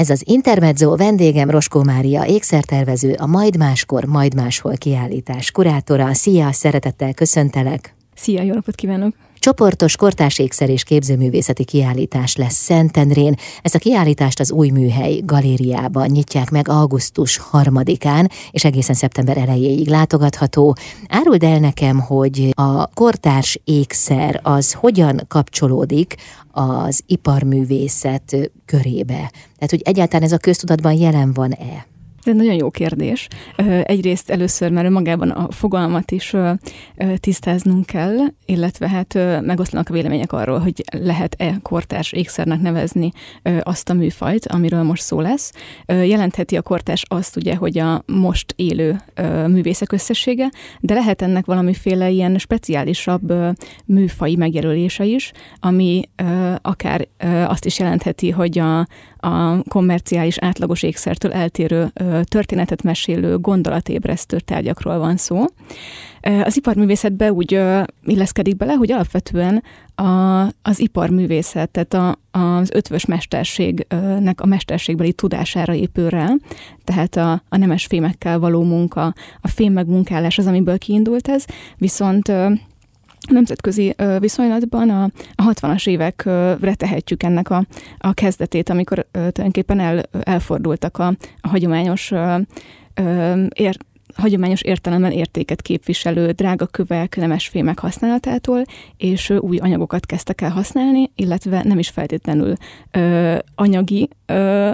Ez az Intermezzo vendégem Roskó Mária, ékszertervező, a Majd Máskor, Majd Máshol kiállítás kurátora. Szia, szeretettel köszöntelek! Szia, jó napot kívánok! Csoportos kortás ékszer és képzőművészeti kiállítás lesz Szentendrén. Ezt a kiállítást az új műhely galériában nyitják meg augusztus harmadikán, és egészen szeptember elejéig látogatható. Áruld el nekem, hogy a kortárs ékszer az hogyan kapcsolódik az iparművészet körébe? Tehát, hogy egyáltalán ez a köztudatban jelen van-e? Egy nagyon jó kérdés. Egyrészt először már magában a fogalmat is tisztáznunk kell, illetve hát megoszlanak a vélemények arról, hogy lehet-e kortárs ékszernek nevezni azt a műfajt, amiről most szó lesz. Jelentheti a kortárs azt ugye, hogy a most élő művészek összessége, de lehet ennek valamiféle ilyen speciálisabb műfai megjelölése is, ami akár azt is jelentheti, hogy a, a kommerciális átlagos ékszertől eltérő történetet mesélő gondolatébresztő tárgyakról van szó. Az iparművészetbe úgy illeszkedik bele, hogy alapvetően a, az iparművészet, tehát a, az ötvös mesterségnek a mesterségbeli tudására épül rá, tehát a, a nemes fémekkel való munka, a fém megmunkálás az, amiből kiindult ez, viszont nemzetközi viszonylatban a, a 60-as évekre tehetjük ennek a, a kezdetét, amikor tulajdonképpen el, elfordultak a, a hagyományos ér, hagyományos értelemben értéket képviselő drága kövek, nemes fémek használatától, és új anyagokat kezdtek el használni, illetve nem is feltétlenül ö, anyagi ö,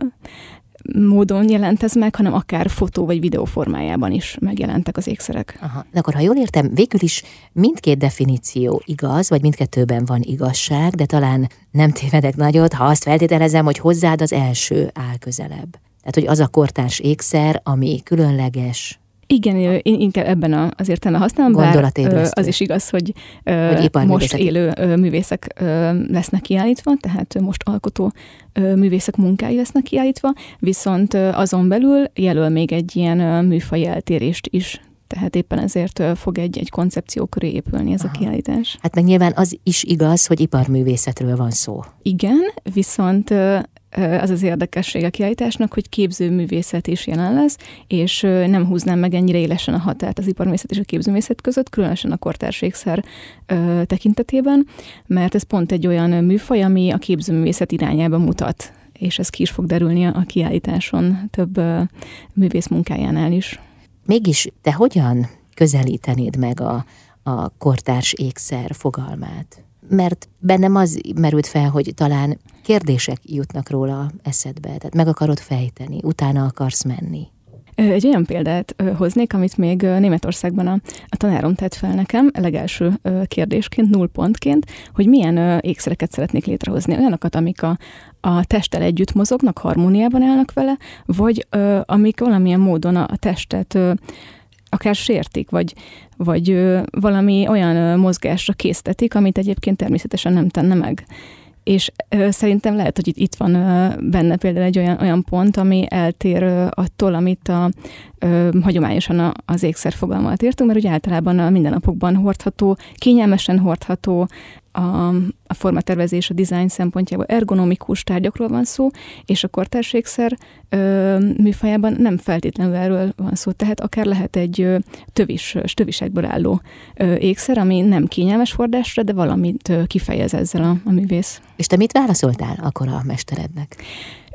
módon jelent ez meg, hanem akár fotó vagy videó formájában is megjelentek az ékszerek. Aha. De akkor, ha jól értem, végül is mindkét definíció igaz, vagy mindkettőben van igazság, de talán nem tévedek nagyot, ha azt feltételezem, hogy hozzád az első áll közelebb. Tehát, hogy az a kortárs ékszer, ami különleges, igen, én inkább ebben a, az értelme használom, bár az is igaz, hogy, hogy most élő művészek lesznek kiállítva, tehát most alkotó művészek munkái lesznek kiállítva, viszont azon belül jelöl még egy ilyen műfaj eltérést is. Tehát éppen ezért fog egy, egy koncepció köré épülni ez Aha. a kiállítás. Hát meg nyilván az is igaz, hogy iparművészetről van szó. Igen, viszont az az érdekesség a kiállításnak, hogy képzőművészet is jelen lesz, és nem húznám meg ennyire élesen a határt az iparművészet és a képzőművészet között, különösen a kortárségszer tekintetében, mert ez pont egy olyan műfaj, ami a képzőművészet irányába mutat, és ez ki is fog derülni a kiállításon több művész munkájánál is. Mégis te hogyan közelítenéd meg a, a kortárs ékszer fogalmát? mert bennem az merült fel, hogy talán kérdések jutnak róla eszedbe, tehát meg akarod fejteni, utána akarsz menni. Egy olyan példát hoznék, amit még Németországban a, a tanárom tett fel nekem, legelső kérdésként, nullpontként, hogy milyen ékszereket szeretnék létrehozni. Olyanokat, amik a, a testtel együtt mozognak, harmóniában állnak vele, vagy amik valamilyen módon a, a testet akár sértik, vagy, vagy ö, valami olyan ö, mozgásra késztetik, amit egyébként természetesen nem tenne meg. És ö, szerintem lehet, hogy itt, itt van ö, benne például egy olyan, olyan pont, ami eltér ö, attól, amit a, ö, hagyományosan az ékszer fogalmat értünk, mert ugye általában a mindennapokban hordható, kényelmesen hordható, a, a formatervezés, a design szempontjából ergonomikus tárgyakról van szó, és a kortárségszer műfajában nem feltétlenül erről van szó, tehát akár lehet egy ö, tövis, tövisekből álló ö, ékszer, ami nem kényelmes hordásra, de valamit ö, kifejez ezzel a, a művész. És te mit válaszoltál akkor a mesterednek?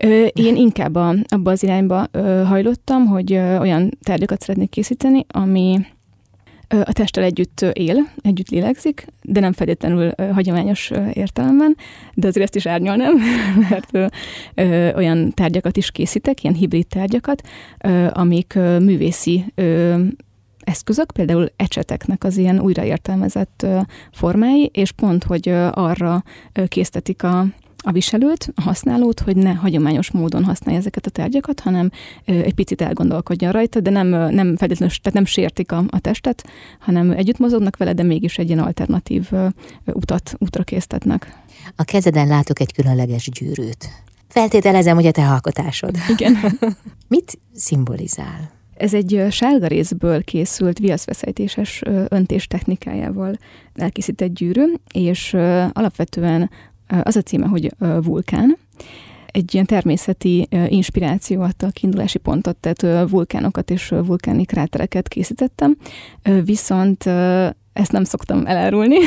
Ö, én inkább a, abba az irányba ö, hajlottam, hogy ö, olyan tárgyakat szeretnék készíteni, ami a testtel együtt él, együtt lélegzik, de nem feltétlenül hagyományos értelemben, de azért ezt is árnyalnám, mert olyan tárgyakat is készítek, ilyen hibrid tárgyakat, amik művészi eszközök, például ecseteknek az ilyen újraértelmezett formái, és pont, hogy arra késztetik a, a viselőt, a használót, hogy ne hagyományos módon használja ezeket a tárgyakat, hanem egy picit elgondolkodjon rajta, de nem, nem feltétlenül, tehát nem sértik a, a testet, hanem együtt mozognak vele, de mégis egy ilyen alternatív utat, útra késztetnek. A kezeden látok egy különleges gyűrűt. Feltételezem, hogy a te alkotásod. Igen. Mit szimbolizál? Ez egy sárga részből készült viaszveszejtéses öntés technikájával elkészített gyűrű, és alapvetően az a címe, hogy Vulkán. egy ilyen természeti inspiráció adta a kiindulási pontot, tehát vulkánokat és vulkáni krátereket készítettem, viszont ezt nem szoktam elárulni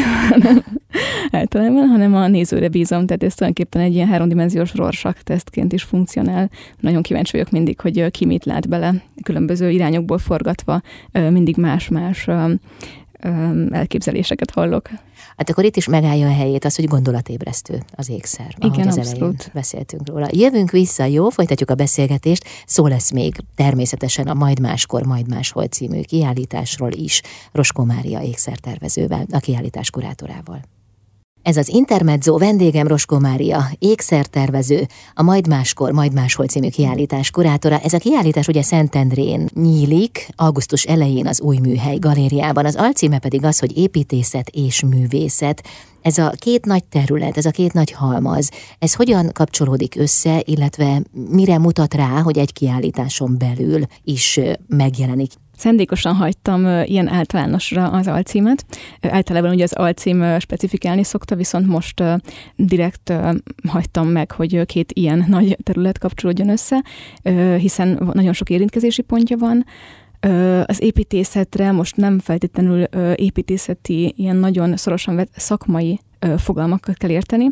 általában, hanem a nézőre bízom, tehát ez tulajdonképpen egy ilyen háromdimenziós rorsak tesztként is funkcionál. Nagyon kíváncsi vagyok mindig, hogy ki mit lát bele, különböző irányokból forgatva, mindig más-más elképzeléseket hallok. Hát akkor itt is megállja a helyét az, hogy gondolatébresztő az ékszer. Igen, az abszolút. elején beszéltünk róla. Jövünk vissza, jó? Folytatjuk a beszélgetést. Szó lesz még természetesen a Majd Máskor, Majd Máshol című kiállításról is. Roskó Mária ékszertervezővel, a kiállítás kurátorával. Ez az Intermezzo vendégem Roskó Mária, ékszertervező, a Majd Máskor, Majd Máshol című kiállítás kurátora. Ez a kiállítás ugye Szentendrén nyílik, augusztus elején az új műhely galériában. Az alcíme pedig az, hogy építészet és művészet. Ez a két nagy terület, ez a két nagy halmaz, ez hogyan kapcsolódik össze, illetve mire mutat rá, hogy egy kiállításon belül is megjelenik Szendékosan hagytam ilyen általánosra az alcímet. Általában ugye az alcím specifikálni szokta, viszont most direkt hagytam meg, hogy két ilyen nagy terület kapcsolódjon össze, hiszen nagyon sok érintkezési pontja van. Az építészetre most nem feltétlenül építészeti, ilyen nagyon szorosan szakmai fogalmakat kell érteni,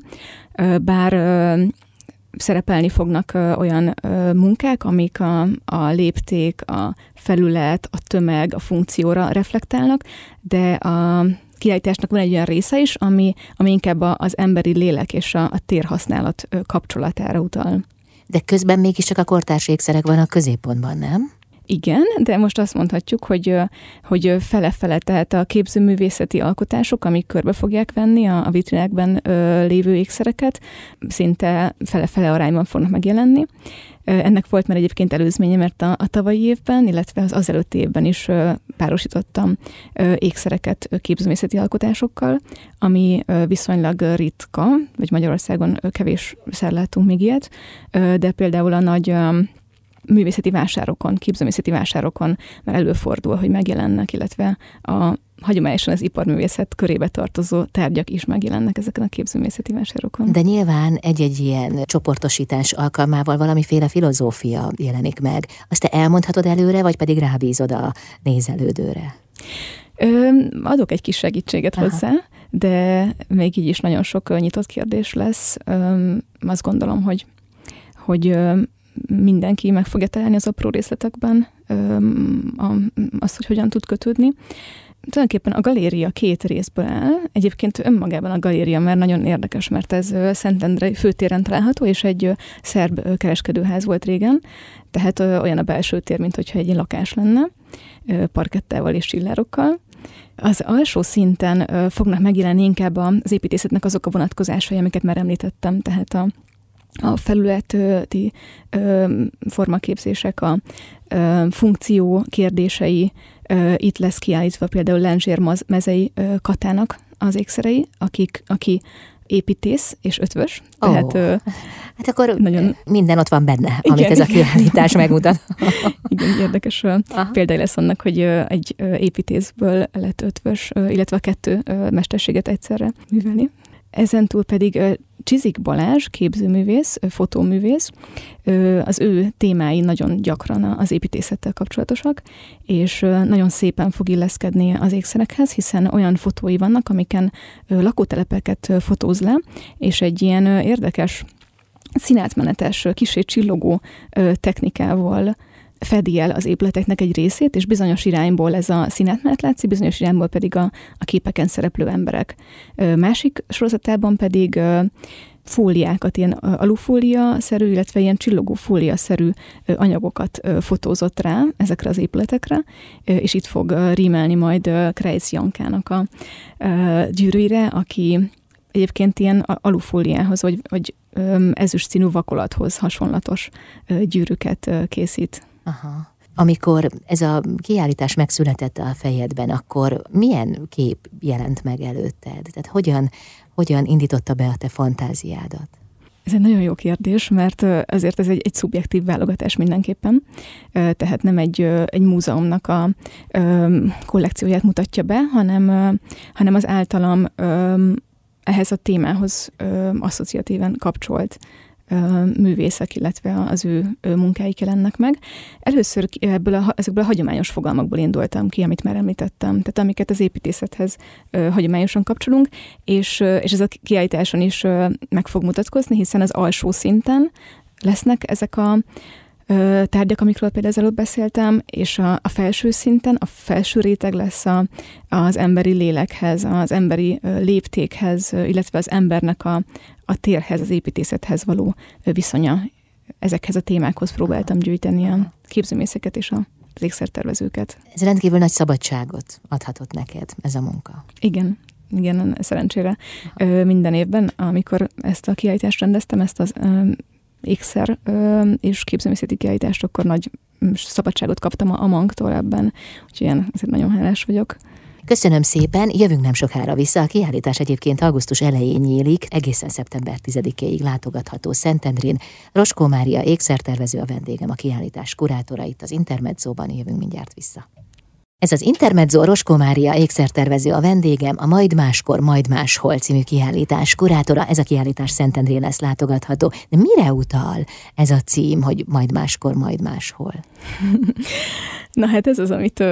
bár szerepelni fognak olyan munkák, amik a, a lépték, a felület, a tömeg, a funkcióra reflektálnak, de a kiállításnak van egy olyan része is, ami, ami inkább az emberi lélek és a, a térhasználat kapcsolatára utal. De közben mégiscsak a kortárs ékszerek van a középpontban, nem? Igen, de most azt mondhatjuk, hogy, hogy fele-fele, tehát a képzőművészeti alkotások, amik körbe fogják venni a, a vitrinekben lévő ékszereket, szinte fele-fele arányban fognak megjelenni. Ennek volt már egyébként előzménye, mert a, a tavalyi évben, illetve az azelőtti évben is párosítottam ékszereket képzőművészeti alkotásokkal, ami viszonylag ritka, vagy Magyarországon kevés látunk még ilyet, de például a nagy művészeti vásárokon, képzőművészeti vásárokon már előfordul, hogy megjelennek, illetve a hagyományosan az iparművészet körébe tartozó tárgyak is megjelennek ezeken a képzőművészeti vásárokon. De nyilván egy-egy ilyen csoportosítás alkalmával valamiféle filozófia jelenik meg. Azt te elmondhatod előre, vagy pedig rábízod a nézelődőre? Ö, adok egy kis segítséget Aha. hozzá, de még így is nagyon sok nyitott kérdés lesz. Ö, azt gondolom, hogy hogy mindenki meg fogja találni az apró részletekben azt, hogy hogyan tud kötődni. Tulajdonképpen a galéria két részből áll. Egyébként önmagában a galéria már nagyon érdekes, mert ez Szentendre főtéren található, és egy szerb kereskedőház volt régen, tehát olyan a belső tér, mint hogyha egy lakás lenne, parkettával és csillárokkal. Az alsó szinten fognak megjelenni inkább az építészetnek azok a vonatkozásai, amiket már említettem, tehát a a felületi formaképzések, a funkció kérdései, itt lesz kiállítva például Lenzsér mezei Katának az ékszerei, akik, aki építész és ötvös. Oh. Tehát, hát akkor nagyon... minden ott van benne, igen, amit ez a kiállítás megmutat. igen, érdekes Aha. például lesz annak, hogy egy építészből lett ötvös, illetve a kettő mesterséget egyszerre művelni. Ezen túl pedig Csizik Balázs, képzőművész, fotóművész, az ő témái nagyon gyakran az építészettel kapcsolatosak, és nagyon szépen fog illeszkedni az ékszerekhez, hiszen olyan fotói vannak, amiken lakótelepeket fotóz le, és egy ilyen érdekes színátmenetes, kisé csillogó technikával fedi el az épületeknek egy részét, és bizonyos irányból ez a színetmenet látszik, bizonyos irányból pedig a, a képeken szereplő emberek. Másik sorozatában pedig fóliákat, ilyen alufólia-szerű, illetve ilyen csillogó fólia-szerű anyagokat fotózott rá ezekre az épületekre, és itt fog rímelni majd Kreis Jankának a gyűrűire, aki egyébként ilyen alufóliához, vagy, vagy ezüst színű vakolathoz hasonlatos gyűrűket készít. Aha. Amikor ez a kiállítás megszületett a fejedben, akkor milyen kép jelent meg előtted? Tehát hogyan, hogyan indította be a te fantáziádat? Ez egy nagyon jó kérdés, mert azért ez egy, egy szubjektív válogatás mindenképpen, tehát nem egy, egy múzeumnak a kollekcióját mutatja be, hanem, hanem az általam ehhez a témához asszociatíven kapcsolt művészek, illetve az ő, munkáik jelennek meg. Először ebből a, ezekből a hagyományos fogalmakból indultam ki, amit már említettem, tehát amiket az építészethez hagyományosan kapcsolunk, és, és ez a kiállításon is meg fog mutatkozni, hiszen az alsó szinten lesznek ezek a tárgyak, amikről például előbb beszéltem, és a, a felső szinten, a felső réteg lesz a, az emberi lélekhez, az emberi léptékhez, illetve az embernek a, a térhez, az építészethez való viszonya. Ezekhez a témákhoz próbáltam gyűjteni a képzőmészeket és a légszertervezőket. Ez rendkívül nagy szabadságot adhatott neked, ez a munka. Igen, igen, szerencsére. Aha. Minden évben, amikor ezt a kiállítást rendeztem, ezt az ékszer és képzőművészeti kiállítást, akkor nagy mm, szabadságot kaptam a, mangtól ebben, úgyhogy ilyen, ezért nagyon hálás vagyok. Köszönöm szépen, jövünk nem sokára vissza. A kiállítás egyébként augusztus elején nyílik, egészen szeptember 10-ig látogatható Szentendrén. Roskó Mária ékszertervező a vendégem, a kiállítás kurátora itt az Intermedzóban, jövünk mindjárt vissza. Ez az Intermezzo Roskó Mária ékszertervező a vendégem, a Majd Máskor, Majd Máshol című kiállítás kurátora. Ez a kiállítás Szentendrén lesz látogatható. De mire utal ez a cím, hogy Majd Máskor, Majd Máshol? Na hát ez az, amit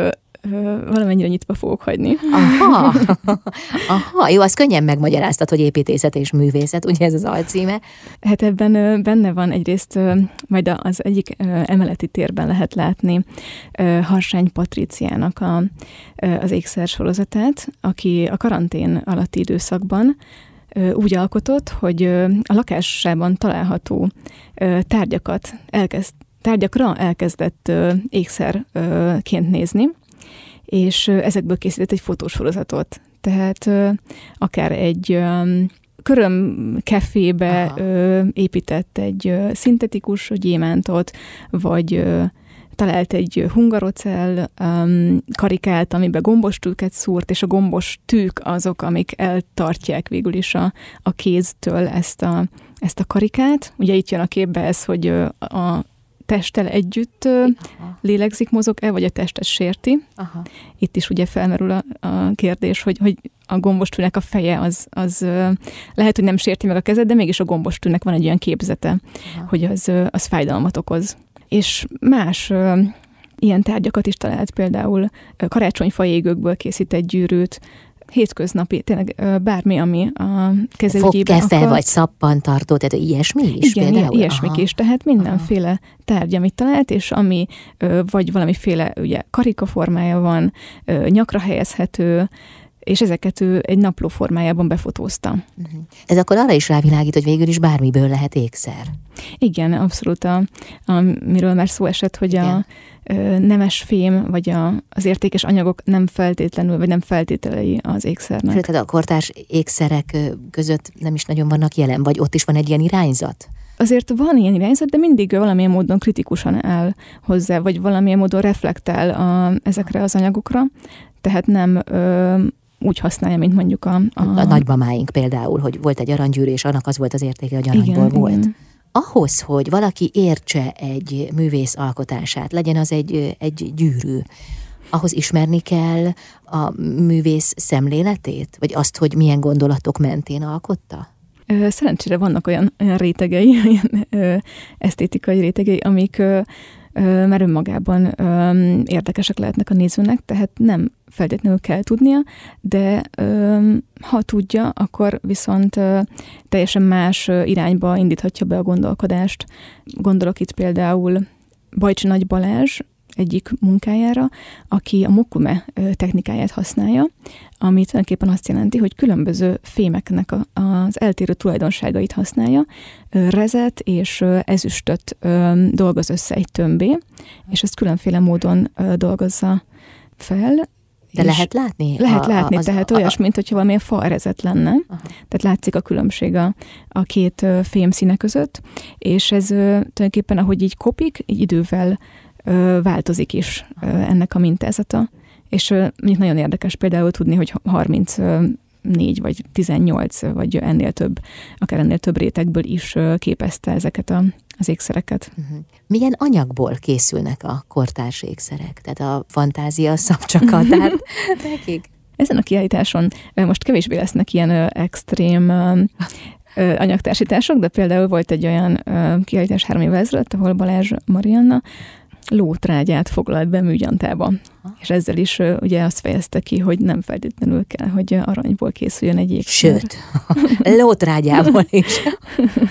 valamennyire nyitva fogok hagyni. Aha, aha, jó, az könnyen megmagyaráztat, hogy építészet és művészet, ugye ez az alcíme? Hát ebben benne van egyrészt, majd az egyik emeleti térben lehet látni Harsány Patriciának a, az ékszer sorozatát, aki a karantén alatti időszakban úgy alkotott, hogy a lakásában található tárgyakat elkezd tárgyakra elkezdett ékszerként nézni, és ezekből készített egy fotósorozatot. Tehát akár egy köröm kefébe épített egy szintetikus gyémántot, vagy talált egy hungarocell um, karikát, amiben gombostűket szúrt, és a gombos tűk azok, amik eltartják végül is a, a kéztől ezt a, ezt a karikát. Ugye itt jön a képbe ez, hogy a testtel együtt Aha. lélegzik, mozog-e, vagy a testet sérti. Aha. Itt is ugye felmerül a, a kérdés, hogy, hogy a gombostűnek a feje az, az lehet, hogy nem sérti meg a kezed, de mégis a gombostűnek van egy olyan képzete, Aha. hogy az, az fájdalmat okoz. És más ilyen tárgyakat is talált, például karácsonyfa égőkből készít egy gyűrűt, hétköznapi, tényleg bármi, ami a kezelőgyében Fogkefe akar. vagy szappantartó, tehát ilyesmi is Igen, például? ilyesmik Aha. is, tehát mindenféle Aha. tárgy, amit talált, és ami vagy valamiféle ugye karika formája van, nyakra helyezhető, és ezeket ő egy napló formájában befotózta. Uh-huh. Ez akkor arra is rávilágít, hogy végül is bármiből lehet ékszer. Igen, abszolút, a, amiről már szó esett, hogy Igen. a nemes fém, vagy a, az értékes anyagok nem feltétlenül, vagy nem feltételei az ékszernek. Sőt, a kortárs ékszerek között nem is nagyon vannak jelen, vagy ott is van egy ilyen irányzat? Azért van ilyen irányzat, de mindig valamilyen módon kritikusan áll hozzá, vagy valamilyen módon reflektál a, ezekre az anyagokra, tehát nem ö, úgy használja, mint mondjuk a... A, a nagymamáink például, hogy volt egy aranygyűrű, és annak az volt az értéke, hogy aranyból igen, volt. Igen ahhoz, hogy valaki értse egy művész alkotását, legyen az egy, egy gyűrű, ahhoz ismerni kell a művész szemléletét? Vagy azt, hogy milyen gondolatok mentén alkotta? Szerencsére vannak olyan, olyan rétegei, olyan ö, esztétikai rétegei, amik ö, már önmagában érdekesek lehetnek a nézőnek, tehát nem feltétlenül kell tudnia, de ha tudja, akkor viszont teljesen más irányba indíthatja be a gondolkodást. Gondolok itt például Bajcsi Nagy Balázs egyik munkájára, aki a mokume technikáját használja, ami tulajdonképpen azt jelenti, hogy különböző fémeknek az eltérő tulajdonságait használja, rezet és ezüstöt dolgoz össze egy tömbé, és ezt különféle módon dolgozza fel, de lehet látni? Lehet a, látni, az, tehát olyas, mint hogyha valamilyen falrezet lenne. Aha. Tehát látszik a különbség a, a két fém színe között, és ez tulajdonképpen, ahogy így kopik, így idővel változik is ennek a mintázata. És mondjuk nagyon érdekes például tudni, hogy 30 4 vagy 18, vagy ennél több, akár ennél több rétegből is képezte ezeket a, az ékszereket. Uh-huh. Milyen anyagból készülnek a kortárs ékszerek? Tehát a fantázia szabcsakatárt nekik? Ezen a kiállításon most kevésbé lesznek ilyen extrém anyagtársítások, de például volt egy olyan kiállítás három évvel ezelőtt, ahol Balázs Marianna lótrágyát foglalt be műgyantába. És ezzel is ugye azt fejezte ki, hogy nem feltétlenül kell, hogy aranyból készüljön egy ékszer. Sőt, lótrágyából is.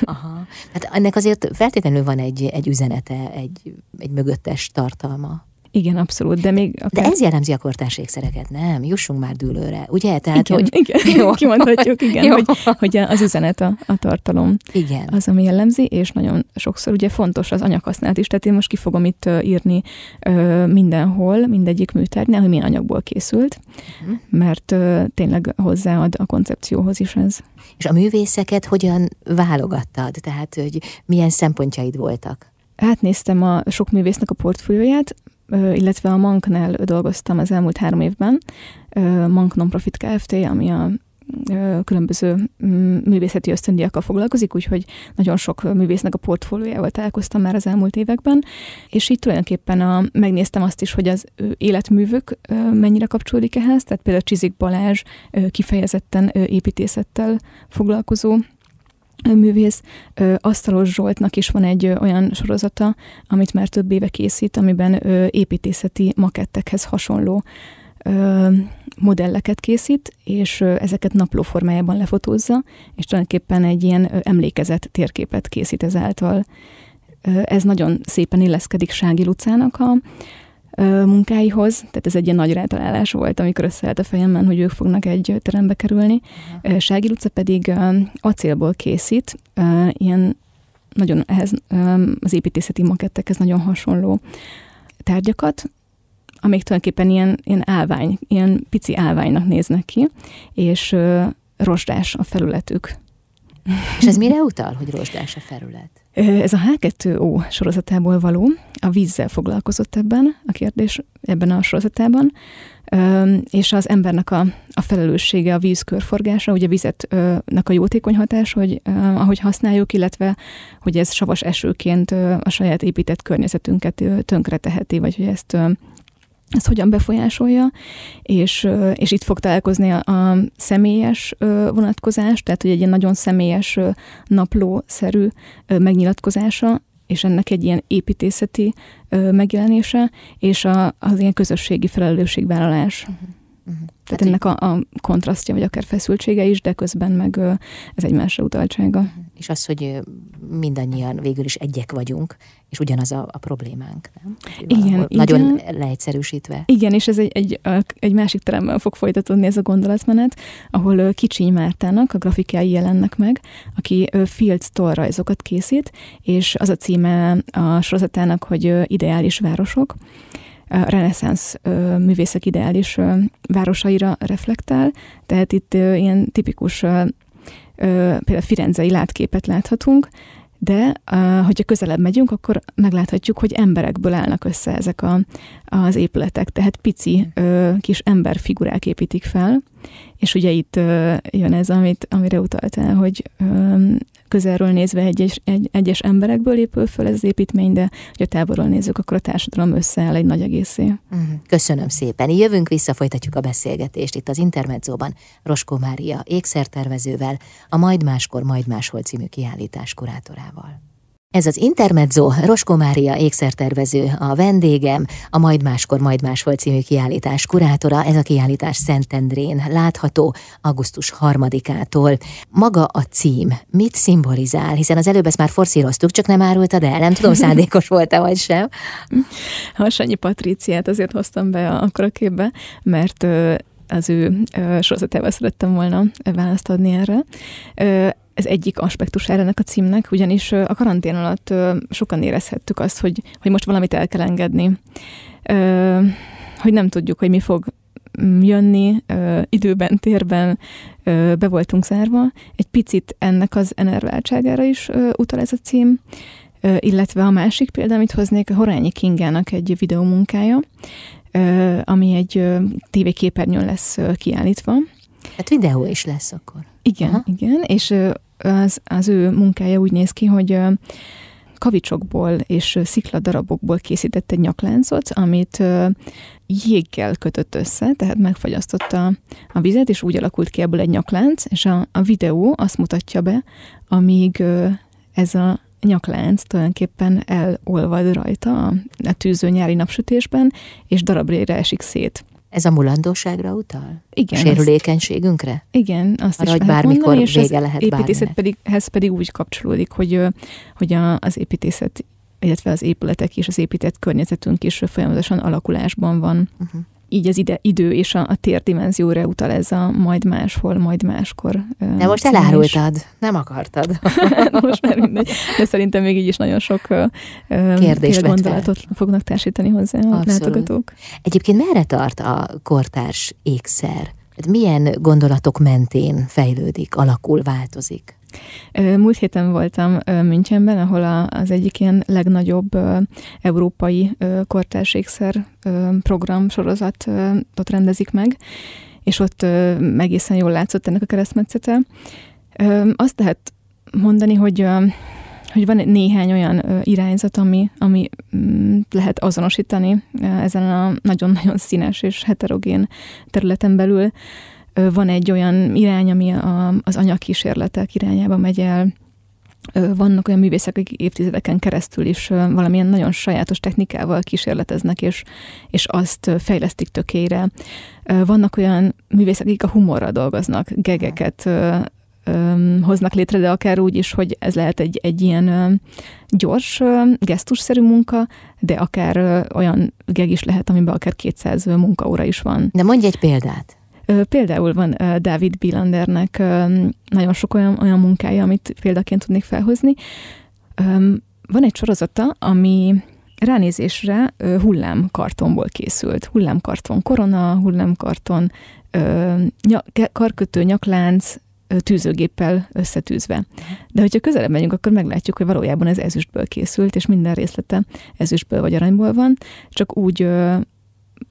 Aha. Hát ennek azért feltétlenül van egy, egy üzenete, egy, egy mögöttes tartalma. Igen, abszolút, de még... Akár... De ez jellemzi a kortárs ékszereket, nem? Jussunk már dűlőre, ugye? Tehát, igen, hogy... igen, jó. kimondhatjuk, igen, jó. Hogy, hogy az üzenet a, a tartalom. Igen. Az, ami jellemzi, és nagyon sokszor ugye fontos az anyaghasználat is, tehát én most ki fogom itt írni uh, mindenhol, mindegyik műtárgynál, hogy milyen anyagból készült, uh-huh. mert uh, tényleg hozzáad a koncepcióhoz is ez. És a művészeket hogyan válogattad? Tehát, hogy milyen szempontjaid voltak? Hát néztem a sok művésznek a portfólióját, illetve a Manknál dolgoztam az elmúlt három évben, Mank Nonprofit Kft., ami a különböző mm, művészeti ösztöndiakkal foglalkozik, úgyhogy nagyon sok művésznek a portfóliójával találkoztam már az elmúlt években, és így tulajdonképpen a, megnéztem azt is, hogy az életművük mennyire kapcsolódik ehhez, tehát például Csizik Balázs kifejezetten építészettel foglalkozó művész. Asztalos Zsoltnak is van egy olyan sorozata, amit már több éve készít, amiben építészeti makettekhez hasonló modelleket készít, és ezeket napló formájában lefotózza, és tulajdonképpen egy ilyen emlékezett térképet készít ezáltal. Ez nagyon szépen illeszkedik Sági Lucának a munkáihoz, tehát ez egy ilyen nagy rátalálás volt, amikor összeállt a fejemben, hogy ők fognak egy terembe kerülni. Uh-huh. Sági Luca pedig acélból készít, ilyen nagyon ehhez az építészeti makettekhez nagyon hasonló tárgyakat, amik tulajdonképpen ilyen, ilyen állvány, ilyen pici állványnak néznek ki, és rozsdás a felületük. És ez mire utal, hogy rozsdás a felület? Ez a H2O sorozatából való, a vízzel foglalkozott ebben a kérdés, ebben a sorozatában, és az embernek a, a felelőssége a víz körforgása, ugye vizetnek a jótékony hatás, hogy ahogy használjuk, illetve hogy ez savas esőként a saját épített környezetünket tönkre teheti, vagy hogy ezt ez hogyan befolyásolja, és, és itt fog találkozni a, a személyes vonatkozás, tehát hogy egy ilyen nagyon személyes naplószerű megnyilatkozása, és ennek egy ilyen építészeti megjelenése, és a, az ilyen közösségi felelősségvállalás. Uh-huh. Uh-huh. Tehát hát ennek a, a kontrasztja, vagy akár feszültsége is, de közben meg ez egymásra utaltsága. Uh-huh. És az, hogy mindannyian végül is egyek vagyunk, és ugyanaz a, a problémánk, nem? Igen, Nagyon igen. leegyszerűsítve. Igen, és ez egy, egy, egy másik teremben fog folytatódni ez a gondolatmenet, ahol Kicsiny Mártának a grafikái jelennek meg, aki field store rajzokat készít, és az a címe a sorozatának, hogy Ideális városok, reneszánsz művészek ideális városaira reflektál, tehát itt ilyen tipikus például firenzei látképet láthatunk, de hogyha közelebb megyünk, akkor megláthatjuk, hogy emberekből állnak össze ezek a, az épületek, tehát pici kis emberfigurák építik fel, és ugye itt jön ez, amit, amire utaltál, hogy közelről nézve egyes, egy, egyes emberekből épül föl ez az építmény, de ha távolról nézzük, akkor a társadalom összeáll egy nagy egészé. Mhm. Köszönöm szépen. Jövünk vissza, folytatjuk a beszélgetést itt az Intermedzóban Roskó Mária ékszertervezővel, a Majd Máskor, Majd Máshol című kiállítás kurátorával. Ez az Intermezzo, Roskó Mária ékszertervező, a vendégem, a Majd Máskor, Majd Máshol című kiállítás kurátora. Ez a kiállítás Szentendrén látható augusztus harmadikától. Maga a cím mit szimbolizál? Hiszen az előbb ezt már forszíroztuk, csak nem árultad el. Nem tudom, szándékos volt-e vagy sem. Hasanyi Patriciát azért hoztam be akkor a képbe, mert az ő sorozatával szerettem volna választ adni erre ez egyik aspektusára ennek a címnek, ugyanis a karantén alatt sokan érezhettük azt, hogy, hogy most valamit el kell engedni. Hogy nem tudjuk, hogy mi fog mm, jönni időben, térben, be voltunk zárva. Egy picit ennek az enerváltságára is utal ez a cím, illetve a másik példa, amit hoznék, a Horányi Kingának egy videómunkája, ami egy tévéképernyőn lesz kiállítva. Hát videó is lesz akkor. Igen, Aha. igen, és az, az ő munkája úgy néz ki, hogy kavicsokból és szikladarabokból készített egy nyakláncot, amit jéggel kötött össze, tehát megfagyasztotta a vizet, és úgy alakult ki ebből egy nyaklánc, és a, a videó azt mutatja be, amíg ez a nyaklánc tulajdonképpen elolvad rajta a, tűző nyári napsütésben, és darabrére esik szét. Ez a mulandóságra utal? Igen. A sérülékenységünkre? Azt, igen, azt Arra, is hogy bármikor mondani, és vége az lehet építészet pedig, pedig úgy kapcsolódik, hogy, hogy a, az építészet, illetve az épületek és az épített környezetünk is folyamatosan alakulásban van. Uh-huh. Így az ide, idő és a, a térdimenzióra utal ez a majd máshol, majd máskor. De most címe is. elárultad, nem akartad. most már mindegy. De szerintem még így is nagyon sok Kérdés gondolatot fognak társítani hozzá a Abszolút. látogatók. Egyébként merre tart a kortárs ékszer? Tehát milyen gondolatok mentén fejlődik, alakul, változik? Múlt héten voltam Münchenben, ahol az egyik ilyen legnagyobb európai ö, kortárs ékszer ö, program sorozatot rendezik meg, és ott egészen jól látszott ennek a keresztmetszete. Azt lehet mondani, hogy hogy van néhány olyan irányzat, ami, ami mm, lehet azonosítani ezen a nagyon-nagyon színes és heterogén területen belül. Van egy olyan irány, ami a, az anyagkísérletek irányába megy el, vannak olyan művészek, akik évtizedeken keresztül is valamilyen nagyon sajátos technikával kísérleteznek, és, és azt fejlesztik tökére. Vannak olyan művészek, akik a humorral dolgoznak, gegeket hoznak létre, de akár úgy is, hogy ez lehet egy, egy ilyen gyors, gesztusszerű munka, de akár olyan geg is lehet, amiben akár 200 munkaóra is van. De mondj egy példát. Például van David Bilandernek ö, nagyon sok olyan, olyan munkája, amit példaként tudnék felhozni. Van egy sorozata, ami ránézésre hullámkartonból készült. Hullámkarton korona, hullámkarton ö, nya- karkötő, nyaklánc, tűzőgéppel összetűzve. De hogyha közelebb megyünk, akkor meglátjuk, hogy valójában ez ezüstből készült, és minden részlete ezüstből vagy aranyból van, csak úgy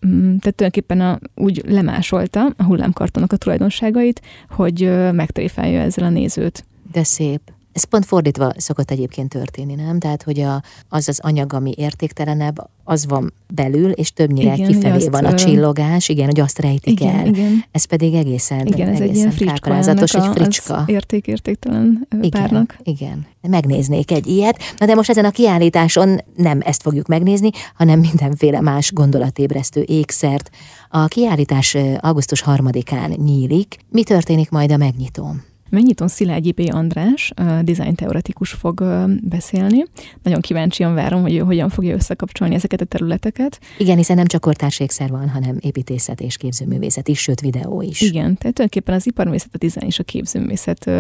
tehát tulajdonképpen a, úgy lemásolta a hullámkartonok a tulajdonságait, hogy megtréfálja ezzel a nézőt. De szép. Ez pont fordítva szokott egyébként történni, nem? Tehát, hogy a, az az anyag, ami értéktelenebb, az van belül, és többnyire Igen, kifelé van a csillogás, igen, hogy azt rejtik Igen, el. igen. Ez pedig egészen, Igen, ez egy egészen ilyen fricska egy fricska. Érték-értéktelen Igen, párnak. igen. Megnéznék egy ilyet. Na de most ezen a kiállításon nem ezt fogjuk megnézni, hanem mindenféle más gondolatébresztő ékszert. A kiállítás augusztus harmadikán nyílik. Mi történik majd a megnyitón? Megnyitón Szilágyi B. András, ö, design teoretikus fog beszélni. Nagyon kíváncsian várom, hogy ő hogyan fogja összekapcsolni ezeket a területeket. Igen, hiszen nem csak kortárs ékszer van, hanem építészet és képzőművészet is, sőt videó is. Igen, tehát tulajdonképpen az iparművészet, a dizájn és a képzőművészet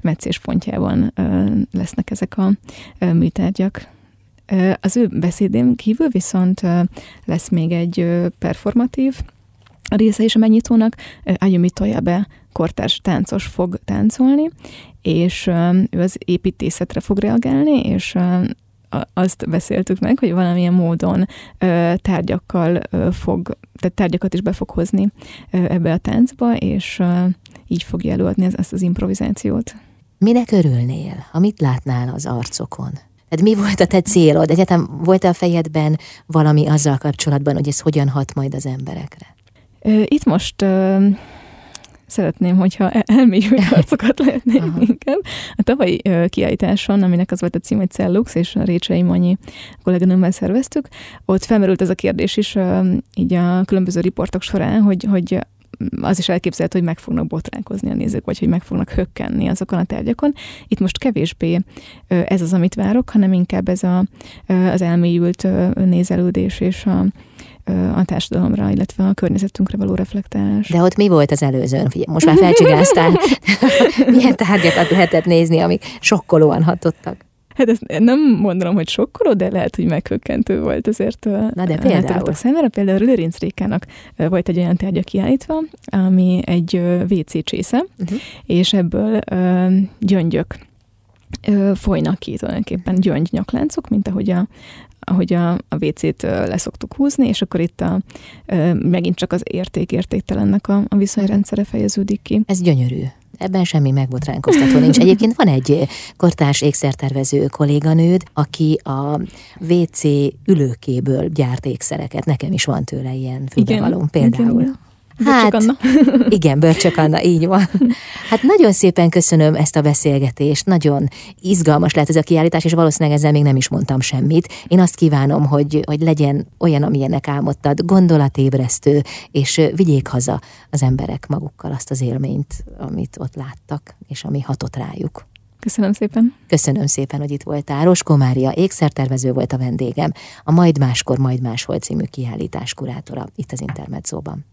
meccéspontjában lesznek ezek a műtárgyak. Az ő beszédén kívül viszont lesz még egy performatív része is a megnyitónak. Ayumi Toyabe kortárs táncos fog táncolni, és ő az építészetre fog reagálni, és azt beszéltük meg, hogy valamilyen módon tárgyakkal fog, tehát tárgyakat is be fog hozni ebbe a táncba, és így fogja előadni ez- ezt az improvizációt. Minek örülnél, ha mit látnál az arcokon? Tehát mi volt a te célod? Egyetem volt a fejedben valami azzal kapcsolatban, hogy ez hogyan hat majd az emberekre? Itt most szeretném, hogyha el- elmélyült arcokat lehetnék Aha. inkább. A tavalyi kiállításon, aminek az volt a cím, hogy Cellux, és a Récsei Manyi kolléganőmmel szerveztük, ott felmerült ez a kérdés is így a különböző riportok során, hogy, hogy az is elképzelhető, hogy meg fognak botránkozni a nézők, vagy hogy meg fognak hökkenni azokon a tárgyakon. Itt most kevésbé ez az, amit várok, hanem inkább ez a, az elmélyült nézelődés és a, a társadalomra, illetve a környezetünkre való reflektálás. De ott mi volt az előzőn? Most már felcsigáztál. Milyen tárgyakat lehetett nézni, amik sokkolóan hatottak? Hát ezt nem mondom, hogy sokkoló, de lehet, hogy meghökkentő volt azért. Na de a például? látogatók Számára például Lőrinc Rékának volt egy olyan tárgya kiállítva, ami egy WC csésze, Uh-huh. és ebből gyöngyök folynak ki tulajdonképpen gyöngy nyakláncok, mint ahogy a ahogy a, a WC-t leszoktuk húzni, és akkor itt a, megint csak az érték-értéktelennek a, a viszonyrendszere fejeződik ki. Ez gyönyörű. Ebben semmi megbotránkoztató nincs. Egyébként van egy kortárs ékszertervező kolléganőd, aki a WC ülőkéből gyárt ékszereket. Nekem is van tőle ilyen fülbevalom például. Igen. Hát, Anna. igen, Börcsök Anna, így van. Hát nagyon szépen köszönöm ezt a beszélgetést, nagyon izgalmas lehet ez a kiállítás, és valószínűleg ezzel még nem is mondtam semmit. Én azt kívánom, hogy, hogy legyen olyan, amilyenek álmodtad, gondolatébresztő, és vigyék haza az emberek magukkal azt az élményt, amit ott láttak, és ami hatott rájuk. Köszönöm szépen. Köszönöm szépen, hogy itt voltál. Roskó Mária ékszertervező volt a vendégem, a Majd Máskor, Majd Máshol című kiállítás kurátora itt az Intermedzóban.